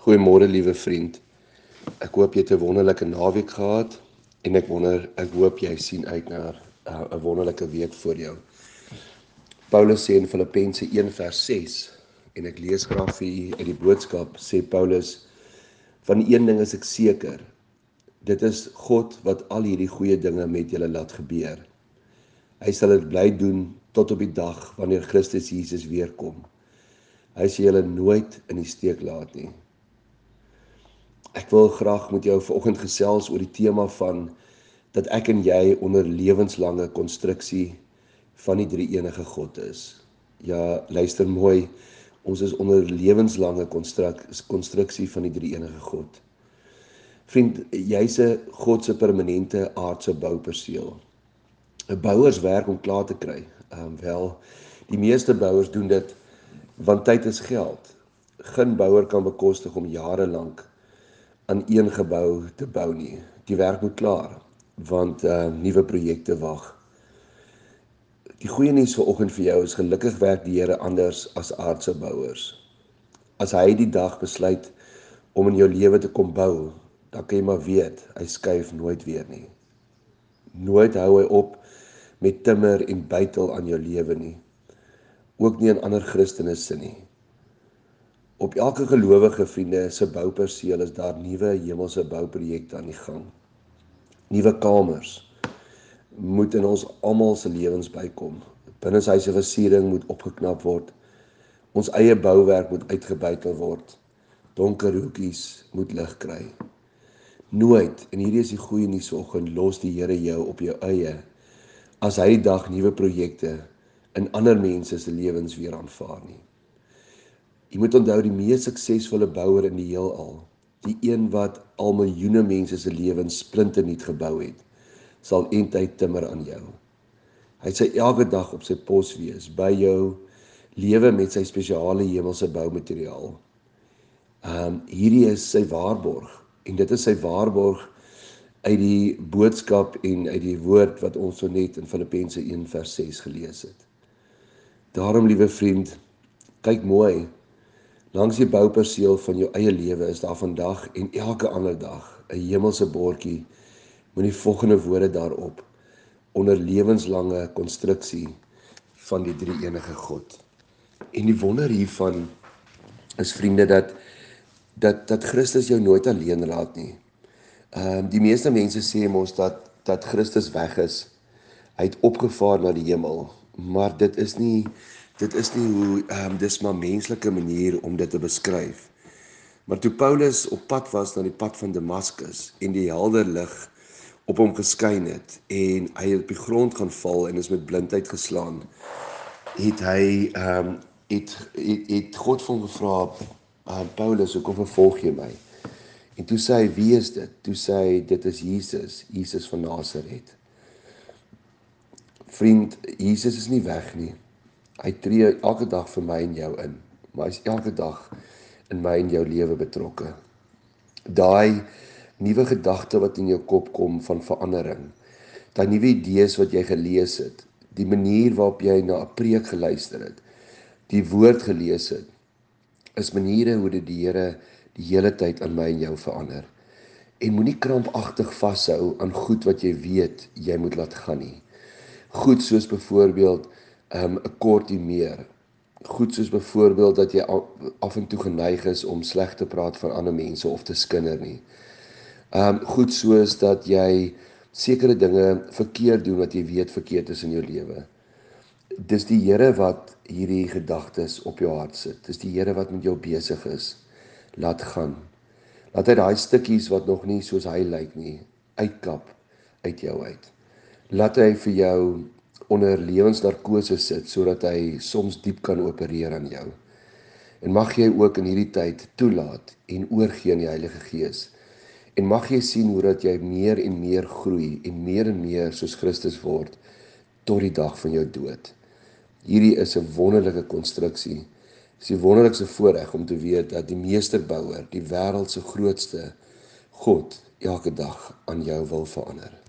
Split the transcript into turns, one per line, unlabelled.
Goeiemôre liewe vriend. Ek hoop jy het 'n wonderlike naweek gehad en ek wonder ek hoop jy sien uit na uh, 'n wonderlike week voor jou. Paulus sê in Filippense 1 vers 6 en ek lees graag vir u uit die boodskap sê Paulus van een ding is ek seker. Dit is God wat al hierdie goeie dinge met julle laat gebeur. Hy sal dit bly doen tot op die dag wanneer Christus Jesus weer kom. Hy sê julle nooit in die steek laat nie. Ek wil graag met jou vanoggend gesels oor die tema van dat ek en jy onder lewenslange konstruksie van die drie enige God is. Ja, luister mooi. Ons is onder lewenslange konstruk konstruksie van die drie enige God. Vriend, jy's 'n God se permanente aardse bouperseel. 'n Bouers werk om klaar te kry. Ehm um, wel, die meeste bouers doen dit want tyd is geld. Geen bouer kan bekostig om jare lank aan een gebou te bou nie. Die werk moet klaar want uh nuwe projekte wag. Die goeie nuus vir oggend vir jou is gelukkig werk die Here anders as aardse bouers. As hy die dag besluit om in jou lewe te kom bou, dan kan jy maar weet, hy skuif nooit weer nie. Nooit hou hy op met timmer en bytel aan jou lewe nie. Ook nie in ander Christene se nie. Op elke gelowige vriende se bouperseel is daar nuwe hemelse bouprojekte aan die gang. Nuwe kamers moet in ons almal se lewens bykom. Binneshuise versiering moet opgeknap word. Ons eie bouwerk moet uitgebuitel word. Donker hoekies moet lig kry. Nooit en hierdie is die goeie nuus vanoggend los die Here jou op jou eie as hy die dag nuwe projekte in ander mense se lewens weer aanvaar nie. Jy moet onthou die mees suksesvolle bouer in die heelal, die een wat al miljoene mense se lewens splinternuut gebou het, sal eintlik timmer aan jou. Hy sê elke dag op sy pos wees by jou lewe met sy spesiale hemelse boumateriaal. Ehm um, hierdie is sy waarborg en dit is sy waarborg uit die boodskap en uit die woord wat ons so net in Filippense 1 vers 6 gelees het. Daarom liewe vriend, kyk mooi Langs die bouperseel van jou eie lewe is daar vandag en elke ander dag 'n hemelse bordjie met die volgende woorde daarop: onder lewenslange konstruksie van die drie enige God. En die wonder hiervan is vriende dat dat dat Christus jou nooit alleen laat nie. Ehm um, die meeste mense sê mos dat dat Christus weg is. Hy het opgevaar na die hemel, maar dit is nie dit is nie hoe ehm um, dis maar menslike manier om dit te beskryf. Maar toe Paulus op pad was na die pad van Damaskus en die helder lig op hom geskyn het en hy het op die grond gaan val en is met blindheid geslaan, het hy ehm um, het, het het God van gevra aan uh, Paulus, "Hoekom vervolg jy my?" En toe sê hy, "Wie is dit?" Toe sê hy, "Dit is Jesus, Jesus van Nasaret." Vriend, Jesus is nie weg nie. Hy tree elke dag vir my en jou in, maar hy's elke dag in my en jou lewe betrokke. Daai nuwe gedagte wat in jou kop kom van verandering, daai nuwe idees wat jy gelees het, die manier waarop jy na 'n preek geluister het, die woord gelees het, is maniere hoe dit die Here die hele tyd aan my en jou verander. En moenie krampagtig vashou aan goed wat jy weet jy moet laat gaan nie. Goed soos byvoorbeeld um, 'n kortie meer. Goed soos byvoorbeeld dat jy af en toe geneig is om sleg te praat van ander mense of te skinder nie. Um goed soos dat jy sekere dinge verkeerd doen wat jy weet verkeerd is in jou lewe. Dis die Here wat hierdie gedagtes op jou hart sit. Dis die Here wat met jou besig is. Laat gaan. Laat hy daai stukkies wat nog nie soos hy lyk nie uitkap uit jou uit. Laat hy vir jou onder lewensnarkose sit sodat hy soms diep kan opereer aan jou. En mag jy ook in hierdie tyd toelaat en oorgee aan die Heilige Gees. En mag jy sien hoe dat jy meer en meer groei en meer en meer soos Christus word tot die dag van jou dood. Hierdie is 'n wonderlike konstruksie. Dis die wonderlikste voorreg om te weet dat die meesterbouer, die wêreld se grootste God, elke dag aan jou wil verander.